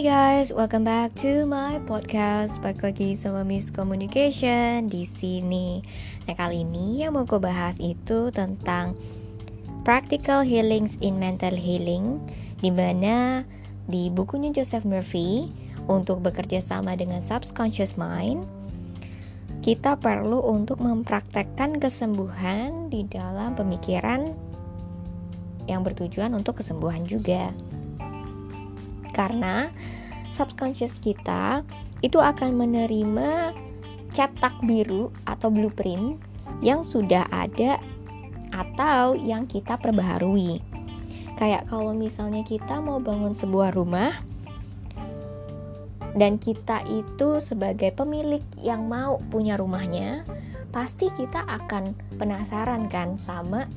Hai guys, welcome back to my podcast. Balik lagi sama Miss Communication di sini. Nah kali ini yang mau gue bahas itu tentang practical healings in mental healing, di mana di bukunya Joseph Murphy untuk bekerja sama dengan subconscious mind, kita perlu untuk mempraktekkan kesembuhan di dalam pemikiran yang bertujuan untuk kesembuhan juga karena subconscious kita itu akan menerima cetak biru atau blueprint yang sudah ada atau yang kita perbaharui. Kayak kalau misalnya kita mau bangun sebuah rumah dan kita itu sebagai pemilik yang mau punya rumahnya, pasti kita akan penasaran kan sama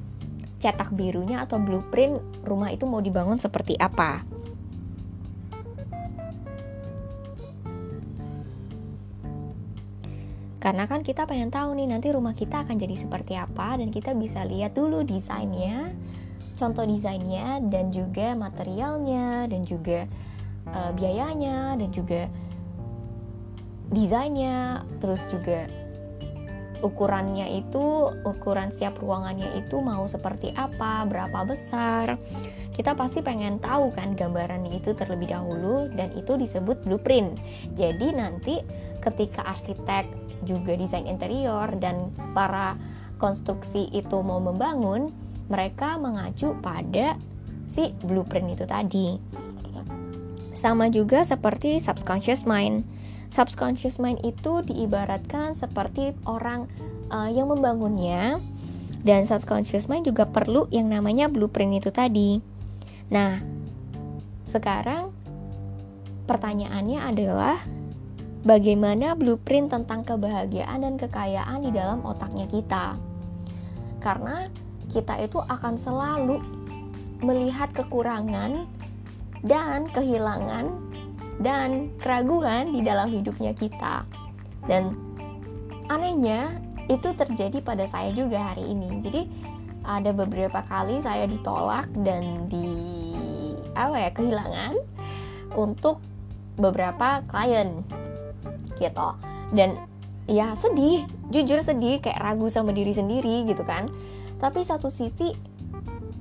cetak birunya atau blueprint rumah itu mau dibangun seperti apa. Karena kan kita pengen tahu nih nanti rumah kita akan jadi seperti apa dan kita bisa lihat dulu desainnya, contoh desainnya dan juga materialnya dan juga uh, biayanya dan juga desainnya, terus juga ukurannya itu, ukuran siap ruangannya itu mau seperti apa, berapa besar. Kita pasti pengen tahu kan gambarannya itu terlebih dahulu dan itu disebut blueprint. Jadi nanti ketika arsitek juga desain interior dan para konstruksi itu mau membangun, mereka mengacu pada si blueprint itu tadi. Sama juga seperti subconscious mind. Subconscious mind itu diibaratkan seperti orang uh, yang membangunnya dan subconscious mind juga perlu yang namanya blueprint itu tadi. Nah, sekarang pertanyaannya adalah bagaimana blueprint tentang kebahagiaan dan kekayaan di dalam otaknya kita. Karena kita itu akan selalu melihat kekurangan dan kehilangan dan keraguan di dalam hidupnya kita. Dan anehnya itu terjadi pada saya juga hari ini. Jadi ada beberapa kali saya ditolak dan di apa ya kehilangan untuk beberapa klien gitu. Dan ya sedih jujur sedih kayak ragu sama diri sendiri gitu kan. Tapi satu sisi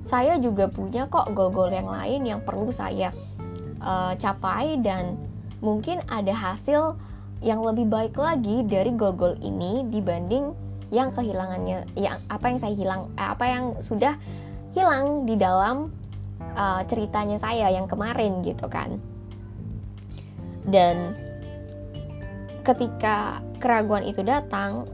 saya juga punya kok goal-goal yang lain yang perlu saya uh, capai dan mungkin ada hasil yang lebih baik lagi dari goal-goal ini dibanding yang kehilangannya yang apa yang saya hilang eh, apa yang sudah hilang di dalam uh, ceritanya saya yang kemarin gitu kan. Dan ketika keraguan itu datang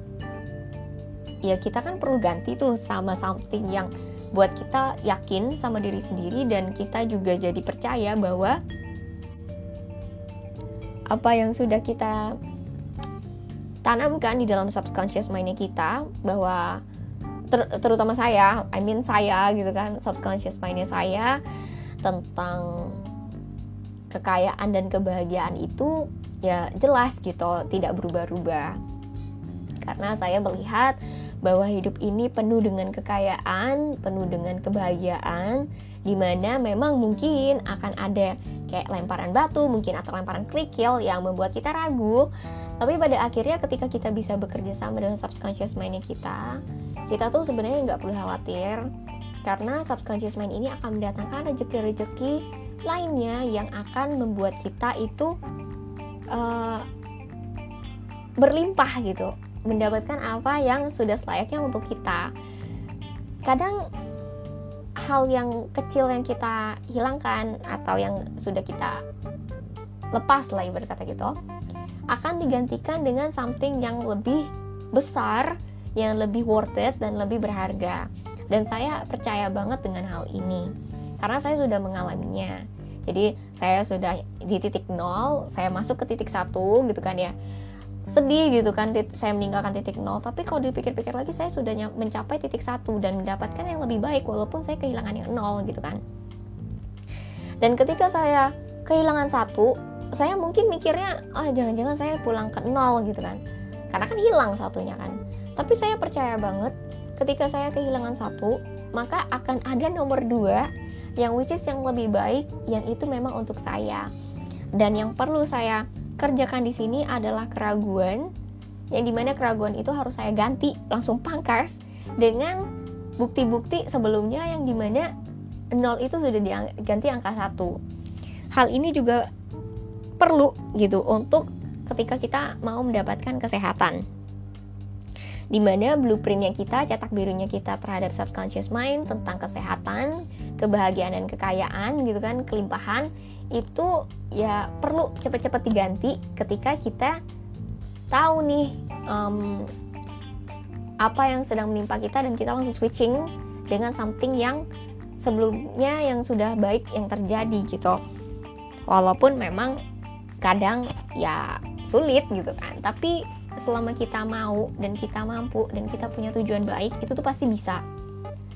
ya kita kan perlu ganti tuh sama something yang buat kita yakin sama diri sendiri dan kita juga jadi percaya bahwa apa yang sudah kita tanamkan di dalam subconscious mindnya kita bahwa ter terutama saya, I mean saya gitu kan, subconscious mindnya saya tentang kekayaan dan kebahagiaan itu ya jelas gitu tidak berubah-ubah karena saya melihat bahwa hidup ini penuh dengan kekayaan, penuh dengan kebahagiaan, di mana memang mungkin akan ada kayak lemparan batu, mungkin atau lemparan kerikil yang membuat kita ragu. Tapi pada akhirnya ketika kita bisa bekerja sama dengan subconscious mindnya kita, kita tuh sebenarnya nggak perlu khawatir karena subconscious mind ini akan mendatangkan rezeki-rezeki lainnya yang akan membuat kita itu uh, berlimpah gitu. Mendapatkan apa yang sudah selayaknya untuk kita. Kadang hal yang kecil yang kita hilangkan atau yang sudah kita lepas lah ibarat kata gitu akan digantikan dengan something yang lebih besar yang lebih worth it dan lebih berharga. Dan saya percaya banget dengan hal ini karena saya sudah mengalaminya. Jadi saya sudah di titik nol saya masuk ke titik satu gitu kan ya. Sedih gitu kan saya meninggalkan titik nol. Tapi kalau dipikir-pikir lagi saya sudah mencapai titik satu dan mendapatkan yang lebih baik walaupun saya kehilangan yang nol gitu kan. Dan ketika saya kehilangan satu saya mungkin mikirnya ah oh, jangan-jangan saya pulang ke nol gitu kan. Karena kan hilang satunya kan. Tapi saya percaya banget ketika saya kehilangan satu maka akan ada nomor dua yang which is yang lebih baik yang itu memang untuk saya Dan yang perlu saya kerjakan di sini adalah keraguan yang di mana keraguan itu harus saya ganti langsung pangkas dengan bukti-bukti sebelumnya yang di mana nol itu sudah diganti angka satu. Hal ini juga perlu gitu untuk ketika kita mau mendapatkan kesehatan di mana blueprintnya kita, cetak birunya kita terhadap subconscious mind tentang kesehatan, kebahagiaan dan kekayaan gitu kan, kelimpahan itu ya perlu cepat-cepat diganti ketika kita tahu nih um, apa yang sedang menimpa kita dan kita langsung switching dengan something yang sebelumnya yang sudah baik yang terjadi gitu. Walaupun memang kadang ya sulit gitu kan tapi selama kita mau dan kita mampu dan kita punya tujuan baik itu tuh pasti bisa.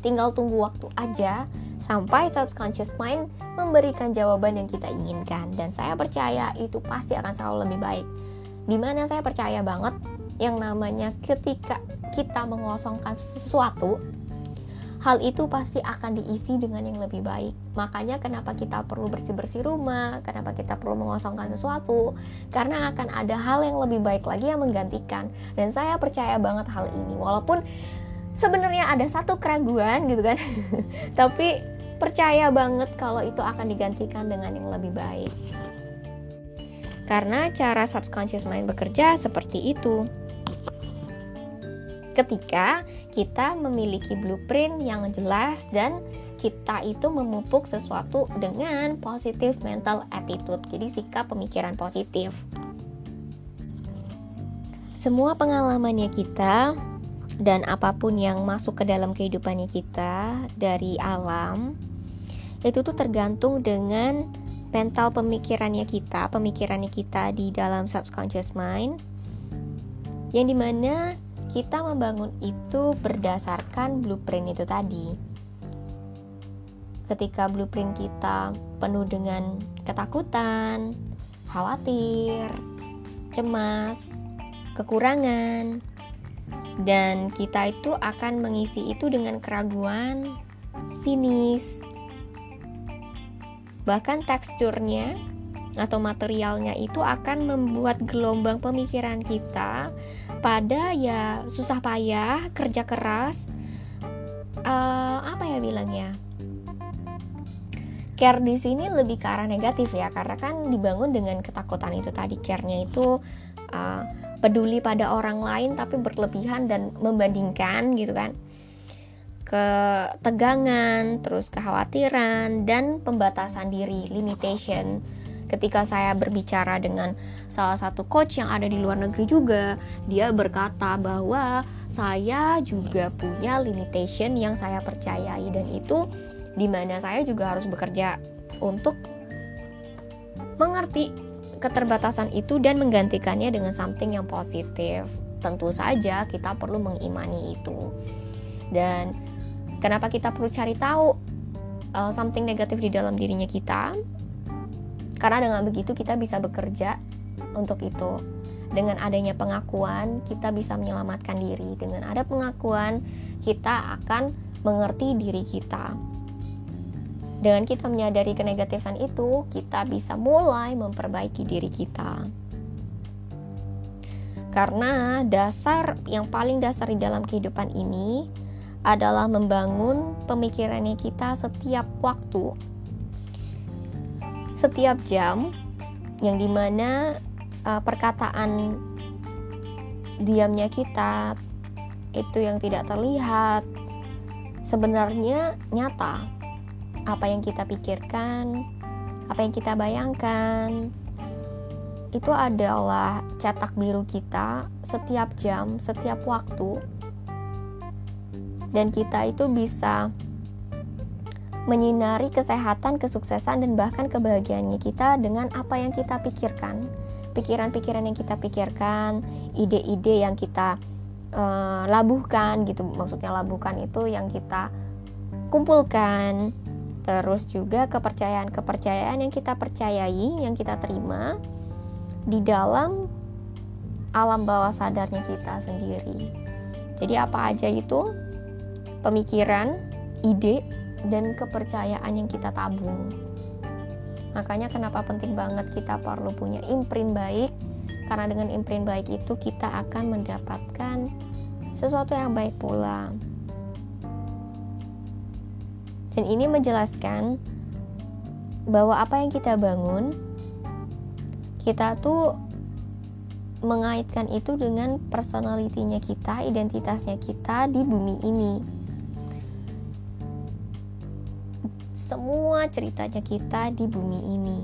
Tinggal tunggu waktu aja sampai subconscious mind memberikan jawaban yang kita inginkan. Dan saya percaya itu pasti akan selalu lebih baik. Di mana saya percaya banget yang namanya ketika kita mengosongkan sesuatu hal itu pasti akan diisi dengan yang lebih baik. Makanya kenapa kita perlu bersih-bersih rumah, kenapa kita perlu mengosongkan sesuatu, karena akan ada hal yang lebih baik lagi yang menggantikan. Dan saya percaya banget hal ini, walaupun sebenarnya ada satu keraguan gitu kan, tapi percaya banget kalau itu akan digantikan dengan yang lebih baik. Karena cara subconscious mind bekerja seperti itu ketika kita memiliki blueprint yang jelas dan kita itu memupuk sesuatu dengan positif mental attitude. Jadi sikap pemikiran positif. Semua pengalamannya kita dan apa pun yang masuk ke dalam kehidupannya kita dari alam itu tuh tergantung dengan mental pemikirannya kita, pemikirannya kita di dalam subconscious mind yang di mana kita membangun itu berdasarkan blueprint itu tadi. Ketika blueprint kita penuh dengan ketakutan, khawatir, cemas, kekurangan, dan kita itu akan mengisi itu dengan keraguan, sinis, bahkan teksturnya atau materialnya itu akan membuat gelombang pemikiran kita pada ya susah payah kerja keras uh, apa ya bilangnya? Care di sini lebih ke arah negatif ya karena kan dibangun dengan ketakutan itu tadi. Care-nya itu uh, peduli pada orang lain tapi berlebihan dan membandingkan gitu kan. Ketegangan terus kekhawatiran dan pembatasan diri limitation ketika saya berbicara dengan salah satu coach yang ada di luar negeri juga dia berkata bahwa saya juga punya limitation yang saya percayai. Dan itu di mana saya juga harus bekerja untuk mengerti keterbatasan itu dan menggantikannya dengan something yang positif. Tentu saja kita perlu mengimani itu. Dan kenapa kita perlu cari tahu uh, something negatif di dalam dirinya kita karena dengan begitu kita bisa bekerja untuk itu. Dengan adanya pengakuan, kita bisa menyelamatkan diri. Dengan ada pengakuan, kita akan mengerti diri kita. Dengan kita menyadari kenegatifan itu, kita bisa mulai memperbaiki diri kita. Karena dasar yang paling dasar di dalam kehidupan ini adalah membangun pemikirannya kita setiap waktu setiap jam yang di mana uh, perkataan diamnya kita itu yang tidak terlihat sebenarnya nyata apa yang kita pikirkan apa yang kita bayangkan. Itu adalah cetak biru kita setiap jam, setiap waktu, dan kita itu bisa menyinari kesehatan, kesuksesan, dan bahkan kebahagiaannya kita dengan apa yang kita pikirkan, pikiran-pikiran yang kita pikirkan, ide-ide yang kita uh, labuhkan gitu, maksudnya labuhkan itu yang kita kumpulkan, terus juga kepercayaan-kepercayaan yang kita percayai, yang kita terima di dalam alam bawah sadarnya kita sendiri. Jadi apa aja itu? Pemikiran, ide, dan kepercayaan yang kita tabung. Makanya kenapa penting banget kita perlu punya imprint baik karena dengan imprint baik itu kita akan mendapatkan sesuatu yang baik pula. Dan ini menjelaskan bahwa apa yang kita bangun kita tuh mengaitkan itu dengan personalitinya kita, identitasnya kita di bumi ini. Semua ceritanya kita di bumi ini.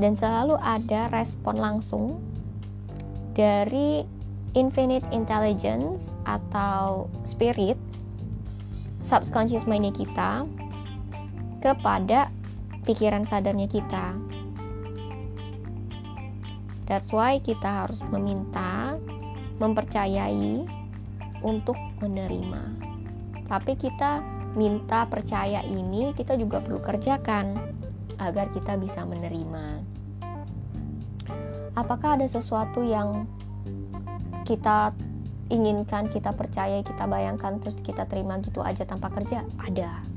Dan selalu ada respon langsung dari infinite intelligence atau spirit subconscious mindnya kita kepada pikiran sadarnya kita. That's why kita harus meminta, mempercayai untuk menerima. Tapi kita minta percaya ini kita juga perlu kerjakan agar kita bisa menerima. Apakah ada sesuatu yang kita inginkan, kita percaya, kita bayangkan, terus kita terima gitu aja tanpa kerja? Ada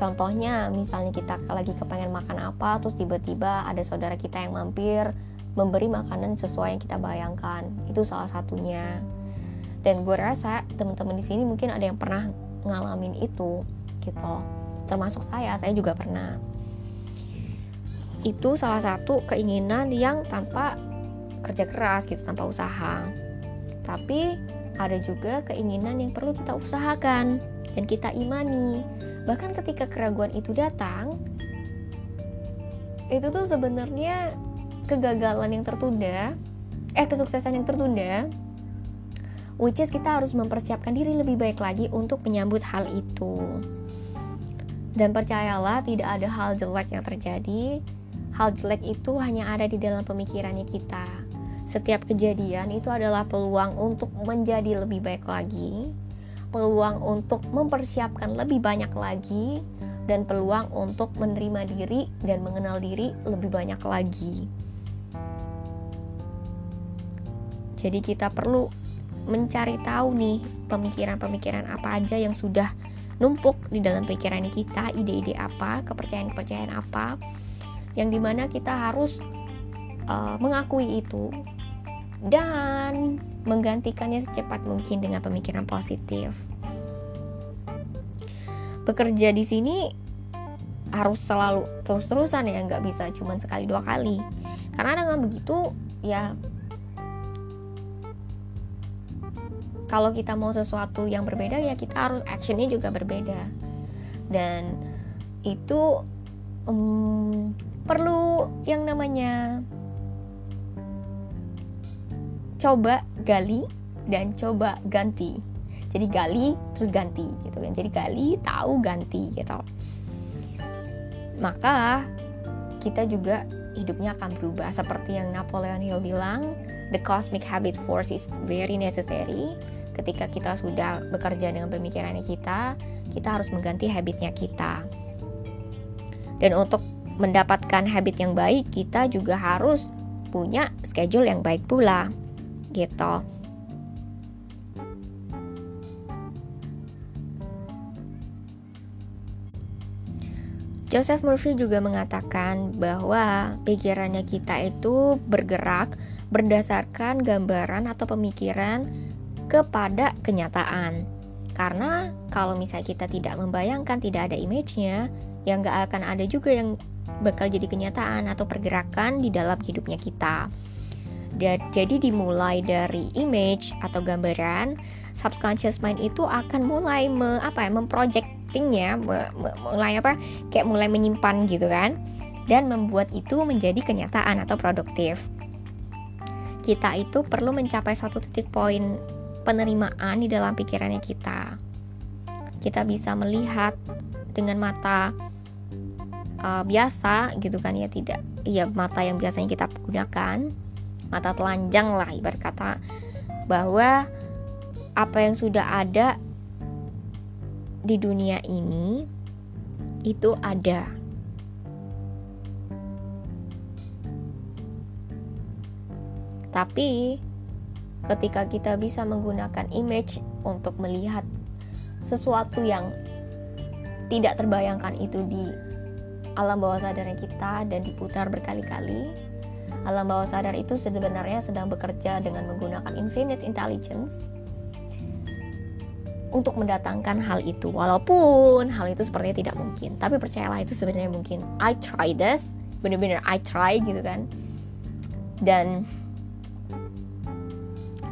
Contohnya, misalnya kita lagi kepengen makan apa, terus tiba-tiba ada saudara kita yang mampir memberi makanan sesuai yang kita bayangkan. Itu salah satunya. Dan gue rasa teman-teman di sini mungkin ada yang pernah ngalamin itu, gitu. Termasuk saya, saya juga pernah. Itu salah satu keinginan yang tanpa kerja keras gitu, tanpa usaha. Tapi ada juga keinginan yang perlu kita usahakan dan kita imani bahkan ketika keraguan itu datang itu tuh sebenarnya kegagalan yang tertunda eh kesuksesan yang tertunda which is kita harus mempersiapkan diri lebih baik lagi untuk menyambut hal itu. Dan percayalah tidak ada hal jelek yang terjadi. Hal jelek itu hanya ada di dalam pemikirannya kita. Setiap kejadian itu adalah peluang untuk menjadi lebih baik lagi peluang untuk mempersiapkan lebih banyak lagi, dan peluang untuk menerima diri dan mengenal diri lebih banyak lagi. Jadi, kita perlu mencari tahu nih pemikiran-pemikiran apa aja yang sudah numpuk di dalam pikiran kita, ide-ide apa, kepercayaan-kepercayaan apa, yang di mana kita harus uh, mengakui itu dan menggantikannya secepat mungkin dengan pemikiran positif. Bekerja di sini harus selalu terus-terusan ya, nggak bisa cuma sekali dua kali. Karena dengan begitu ya kalau kita mau sesuatu yang berbeda ya kita harus actionnya juga berbeda. Dan itu um, perlu yang namanya coba gali dan coba ganti. Jadi gali terus ganti gitu kan. Jadi gali tahu ganti gitu. Maka kita juga hidupnya akan berubah. Seperti yang Napoleon Hill bilang the cosmic habit force is very necessary ketika kita sudah bekerja dengan pemikirannya kita kita harus mengganti habitnya kita dan untuk mendapatkan habit yang baik kita juga harus punya schedule yang baik pula gitu. Joseph Murphy juga mengatakan bahwa pikirannya kita itu bergerak berdasarkan gambaran atau pemikiran kepada kenyataan. Karena kalau misalnya kita tidak membayangkan, tidak ada image-nya, ya nggak akan ada juga yang bakal jadi kenyataan atau pergerakan di dalam hidupnya kita. Jadi dimulai dari image atau gambaran, subconscious mind itu akan mulai me, apa ya, memprojectingnya, me, me, mulai apa, kayak mulai menyimpan gitu kan, dan membuat itu menjadi kenyataan atau produktif. Kita itu perlu mencapai satu titik poin penerimaan di dalam pikirannya kita. Kita bisa melihat dengan mata uh, biasa gitu kan ya tidak, ya mata yang biasanya kita gunakan mata telanjang lah ibarat kata bahwa apa yang sudah ada di dunia ini itu ada. Tapi ketika kita bisa menggunakan image untuk melihat sesuatu yang tidak terbayangkan itu di alam bawah sadarnya kita dan diputar berkali-kali. Alam bawah sadar itu sebenarnya sedang bekerja dengan menggunakan infinite intelligence untuk mendatangkan hal itu. Walaupun hal itu sepertinya tidak mungkin tapi percayalah itu sebenarnya mungkin. I try this bener-bener I try gitu kan. Dan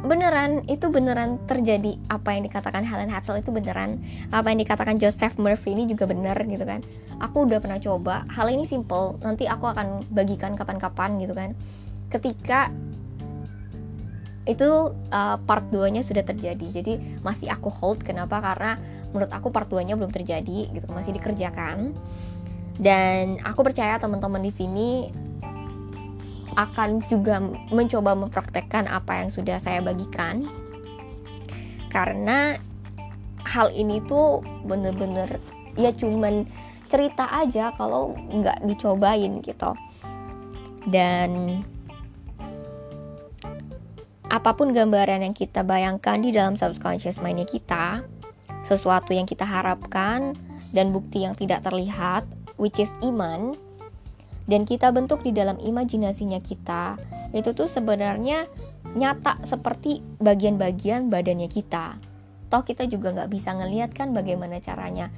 beneran itu beneran terjadi. Apa yang dikatakan Helen Hassel itu beneran. Apa yang dikatakan Joseph Murphy ini juga bener gitu kan. Aku udah pernah coba. Hal ini simple. Nanti aku akan bagikan kapan-kapan gitu kan. Ketika itu uh, part 2 nya sudah terjadi. Jadi masih aku hold. Kenapa? Karena menurut aku part 2 nya belum terjadi gitu. Masih dikerjakan. Dan aku percaya teman-teman di sini akan juga mencoba mempraktekkan apa yang sudah saya bagikan. Karena hal ini tuh bener-bener ya cuman cerita aja kalau nggak dicobain gitu. Dan apa pun gambaran yang kita bayangkan di dalam subconscious mindnya kita sesuatu yang kita harapkan dan bukti yang tidak terlihat which is iman dan kita bentuk di dalam imajinasinya kita itu tuh sebenarnya nyata seperti bagian-bagian badannya kita. Toh kita juga nggak bisa ngelihat kan bagaimana caranya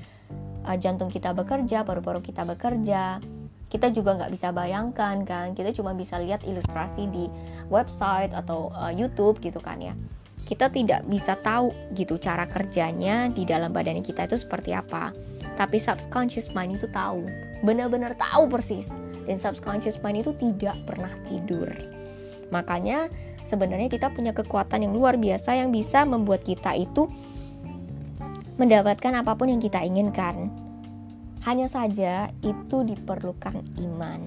uh, jantung kita bekerja paru-paru kita bekerja. Kita juga nggak bisa bayangkan kan kita cuma bisa lihat ilustrasi di website atau uh, YouTube gitu kan ya. Kita tidak bisa tahu gitu cara kerjanya di dalam badan kita itu seperti apa. Tapi subconscious mind itu tahu benar-benar tahu persis dan subconscious mind itu tidak pernah tidur. Makanya sebenarnya kita punya kekuatan yang luar biasa yang bisa membuat kita itu mendapatkan apa pun yang kita inginkan. Hanya saja itu diperlukan iman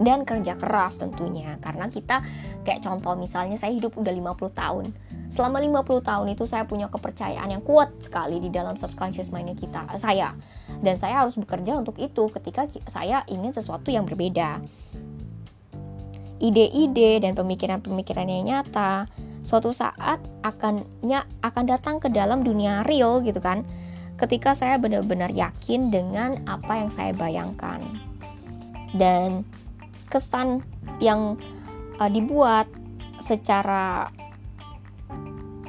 dan kerja keras tentunya karena kita kayak contoh misalnya saya hidup udah 50 tahun selama 50 tahun itu saya punya kepercayaan yang kuat sekali di dalam subconscious mindnya kita saya. Dan saya harus bekerja untuk itu ketika saya ingin sesuatu yang berbeda. Ide-ide dan pemikiran-pemikiran yang nyata suatu saat akan akan datang ke dalam dunia real gitu kan ketika saya benar-benar yakin dengan apa yang saya bayangkan. Dan kesan yang uh, dibuat secara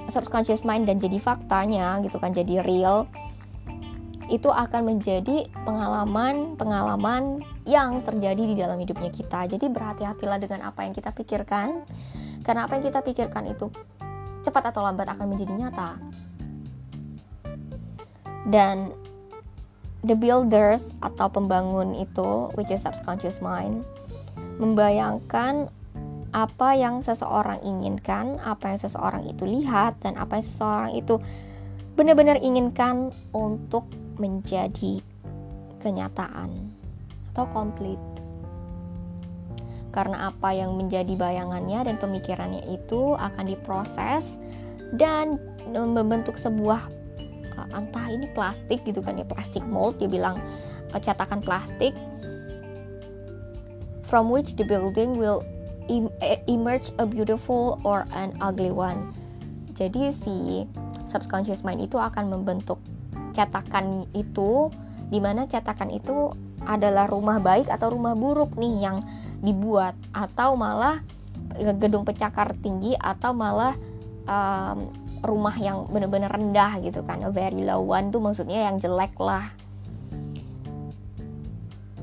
subconscious mind dan jadi faktanya gitu kan jadi real itu akan menjadi pengalaman-pengalaman yang terjadi di dalam hidupnya kita. Jadi berhati-hatilah dengan apa yang kita pikirkan, karena apa yang kita pikirkan itu cepat atau lambat akan menjadi nyata. Dan the builders atau pembangun itu, which is subconscious mind, membayangkan apa yang seseorang inginkan, apa yang seseorang itu lihat, dan apa yang seseorang itu benar-benar inginkan untuk menjadi kenyataan atau komplit. Karena apa yang menjadi bayangannya dan pemikirannya itu akan diproses dan membentuk sebuah uh, entah ini plastik gitu kan ya plastik mold dia bilang uh, cetakan plastik from which the building will emerge a beautiful or an ugly one. Jadi si subconscious mind itu akan membentuk cetakan itu di mana cetakan itu adalah rumah baik atau rumah buruk nih yang dibuat atau malah gedung pecakar tinggi atau malah um, rumah yang benar-benar rendah gitu kan very low one tuh maksudnya yang jelek lah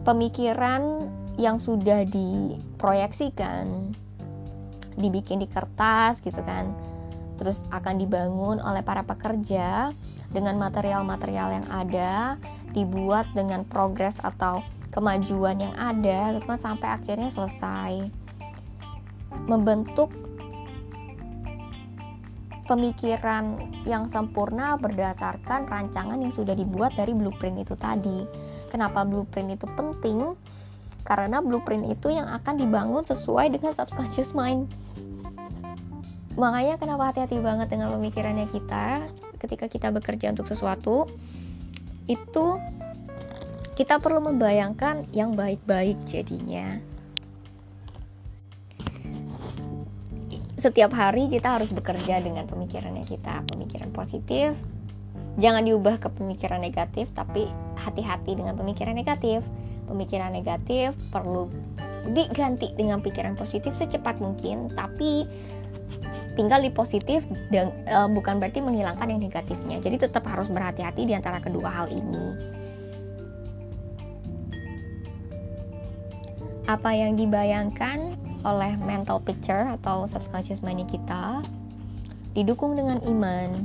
pemikiran yang sudah diproyeksikan dibikin di kertas gitu kan terus akan dibangun oleh para pekerja dengan material-material yang ada dibuat dengan progres atau kemajuan yang ada gitu kan sampai akhirnya selesai membentuk pemikiran yang sempurna berdasarkan rancangan yang sudah dibuat dari blueprint itu tadi. Kenapa blueprint itu penting? Karena blueprint itu yang akan dibangun sesuai dengan subconscious mind. Makanya kenapa hati-hati banget dengan pemikirannya kita ketika kita bekerja untuk sesuatu itu kita perlu membayangkan yang baik-baik jadinya. Setiap hari kita harus bekerja dengan pemikirannya kita pemikiran positif. Jangan diubah ke pemikiran negatif tapi hati-hati dengan pemikiran negatif pemikiran negatif perlu diganti dengan pikiran positif secepat mungkin tapi tinggal di positif dan e, bukan berarti menghilangkan yang negatifnya. Jadi tetap harus berhati-hati di antara kedua hal ini. Apa yang dibayangkan oleh mental picture atau subconscious mind kita didukung dengan iman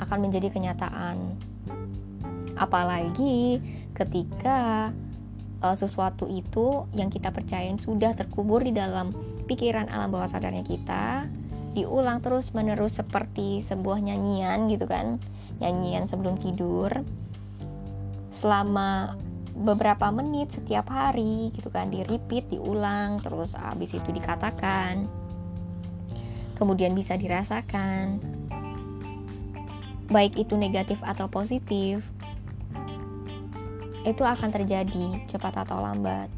akan menjadi kenyataan. Apalagi ketika uh, sesuatu itu yang kita percayain sudah terkubur di dalam pikiran alam bawah sadarnya kita diulang terus menerus seperti sebuah nyanyian gitu kan nyanyian sebelum tidur selama beberapa menit setiap hari gitu kan di repeat diulang terus habis itu dikatakan kemudian bisa dirasakan baik itu negatif atau positif itu akan terjadi cepat atau lambat.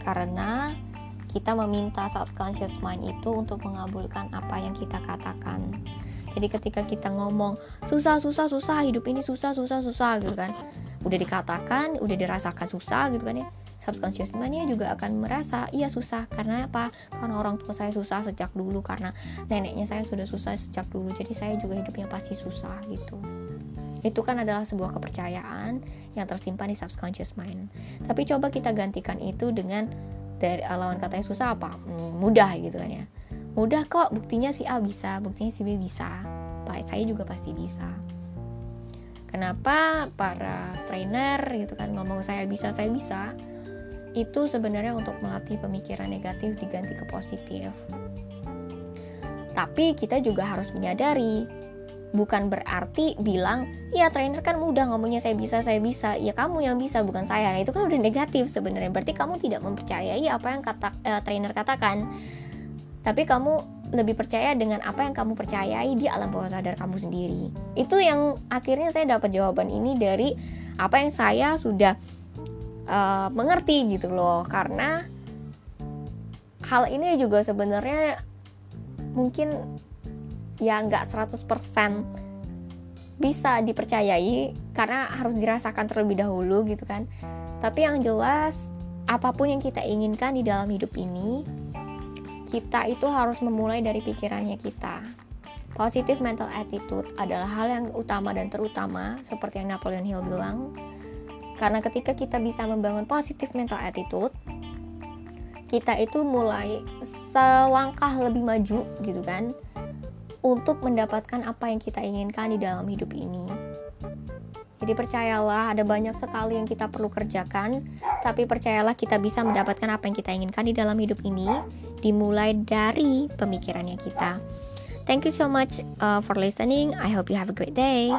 Karena kita meminta subconscious mind itu untuk mengabulkan apa yang kita katakan. Jadi ketika kita ngomong susah susah susah hidup ini susah susah susah gitu kan, udah dikatakan, udah dirasakan susah gitu kan ya. Subconscious mind juga akan merasa iya susah karena apa? Karena orang tua saya susah sejak dulu karena neneknya saya sudah susah sejak dulu. Jadi saya juga hidupnya pasti susah gitu itu kan adalah sebuah kepercayaan yang tersimpan di subconscious mind. Tapi coba kita gantikan itu dengan dari lawan katanya susah apa? Hmm, mudah gitu kan ya. Mudah kok buktinya si A bisa buktinya si B bisa. Pak saya juga pasti bisa. Kenapa para trainer gitu kan ngomong saya bisa saya bisa? Itu sebenarnya untuk melatih pemikiran negatif diganti ke positif. Tapi kita juga harus menyadari bukan berarti bilang ya trainer kan mudah ngomongnya saya bisa saya bisa. Ya kamu yang bisa bukan saya. Nah itu kan udah negatif sebenarnya. Berarti kamu tidak mempercayai apa yang kata uh, trainer katakan. Tapi kamu lebih percaya dengan apa yang kamu percayai di alam bawah sadar kamu sendiri. Itu yang akhirnya saya dapat jawaban ini dari apa yang saya sudah uh, mengerti gitu loh. Karena hal ini juga sebenarnya mungkin ya nggak 100% bisa dipercayai karena harus dirasakan terlebih dahulu gitu kan. Tapi yang jelas apa pun yang kita inginkan di dalam hidup ini kita itu harus memulai dari pikirannya kita. Positive mental attitude adalah hal yang utama dan terutama seperti yang Napoleon Hill bilang. Karena ketika kita bisa membangun positive mental attitude kita itu mulai selangkah lebih maju gitu kan untuk mendapatkan apa yang kita inginkan di dalam hidup ini. Jadi percayalah ada banyak sekali yang kita perlu kerjakan, tapi percayalah kita bisa mendapatkan apa yang kita inginkan di dalam hidup ini dimulai dari pemikirannya kita. Thank you so much uh, for listening. I hope you have a great day.